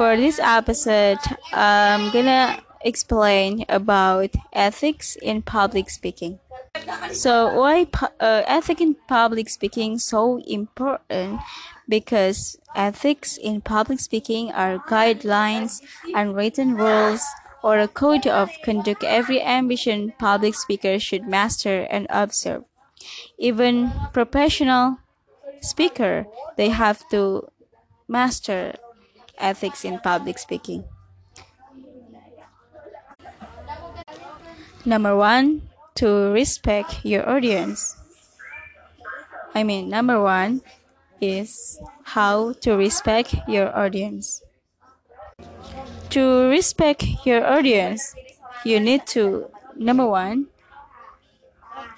For this episode, I'm gonna explain about ethics in public speaking. So why uh, ethics in public speaking so important? Because ethics in public speaking are guidelines, unwritten rules, or a code of conduct every ambition public speaker should master and observe. Even professional speaker, they have to master ethics in public speaking. Number one, to respect your audience. I mean, number one is how to respect your audience. To respect your audience, you need to, number one,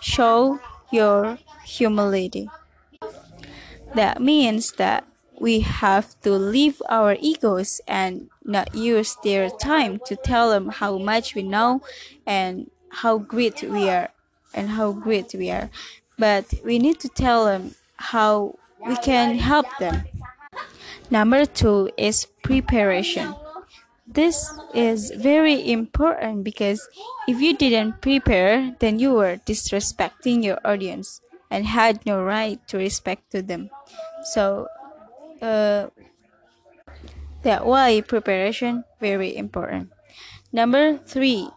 show your humility. That means that we have to leave our egos and not use their time to tell them how much we know and how great we are and how great we are. But we need to tell them how we can help them. Number two is preparation. This is very important because if you didn't prepare, then you were disrespecting your audience and had no right to respect to them. So uh, that why preparation very important. Number three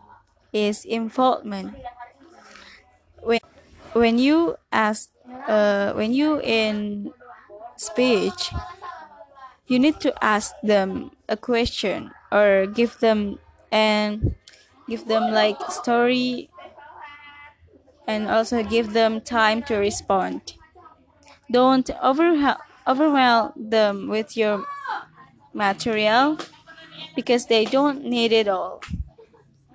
is involvement. When when you ask uh, when you in speech, you need to ask them a question or give them and give them like story and also give them time to respond. Don't overwhelm overwhelm them with your material because they don't need it all.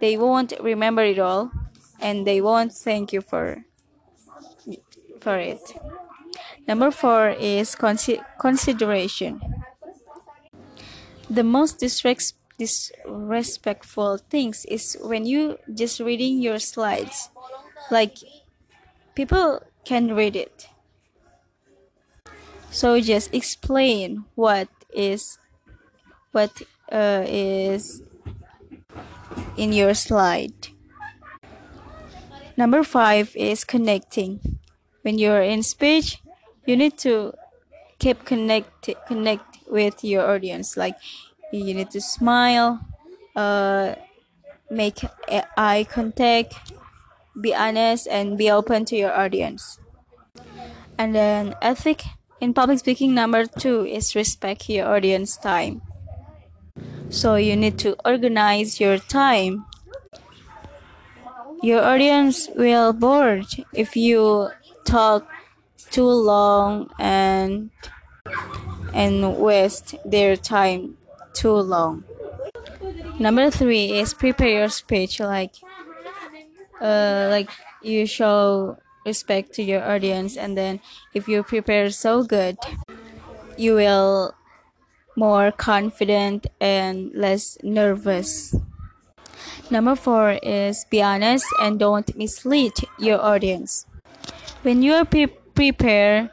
They won't remember it all and they won't thank you for for it. Number 4 is consi- consideration. The most disres- disrespectful things is when you just reading your slides. Like people can read it. So just explain what is what uh, is in your slide. Number five is connecting. When you're in speech, you need to keep connect connect with your audience. Like you need to smile, uh, make eye contact, be honest, and be open to your audience. And then ethic in public speaking, number two is respect your audience time. So you need to organize your time. Your audience will bored if you talk too long and and waste their time too long. Number three is prepare your speech like uh, like you show respect to your audience and then if you prepare so good you will more confident and less nervous. Number four is be honest and don't mislead your audience. When you are pre- prepared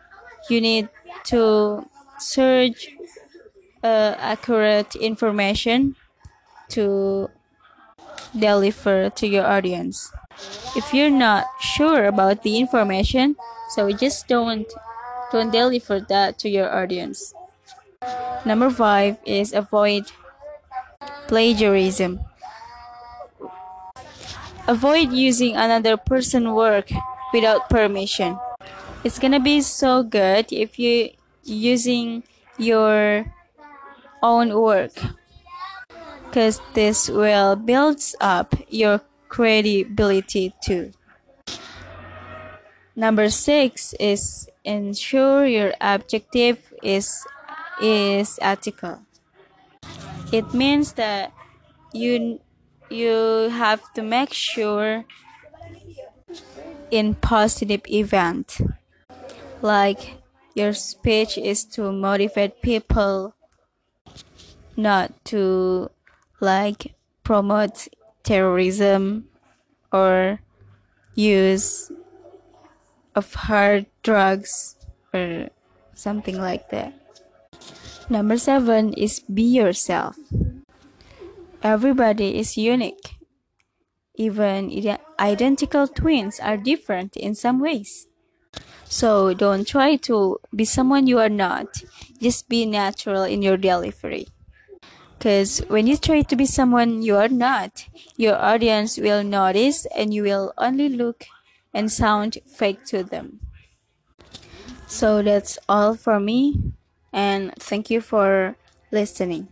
you need to search uh, accurate information to deliver to your audience if you're not sure about the information so just don't don't deliver that to your audience. Number five is avoid plagiarism. Avoid using another person's work without permission. It's gonna be so good if you using your own work because this will builds up your credibility too. Number six is ensure your objective is is ethical. It means that you you have to make sure in positive event like your speech is to motivate people not to like promote terrorism or use of hard drugs or something like that. Number seven is be yourself. Everybody is unique. Even identical twins are different in some ways. So don't try to be someone you are not. Just be natural in your delivery. Because when you try to be someone you are not, your audience will notice and you will only look and sound fake to them. So that's all for me, and thank you for listening.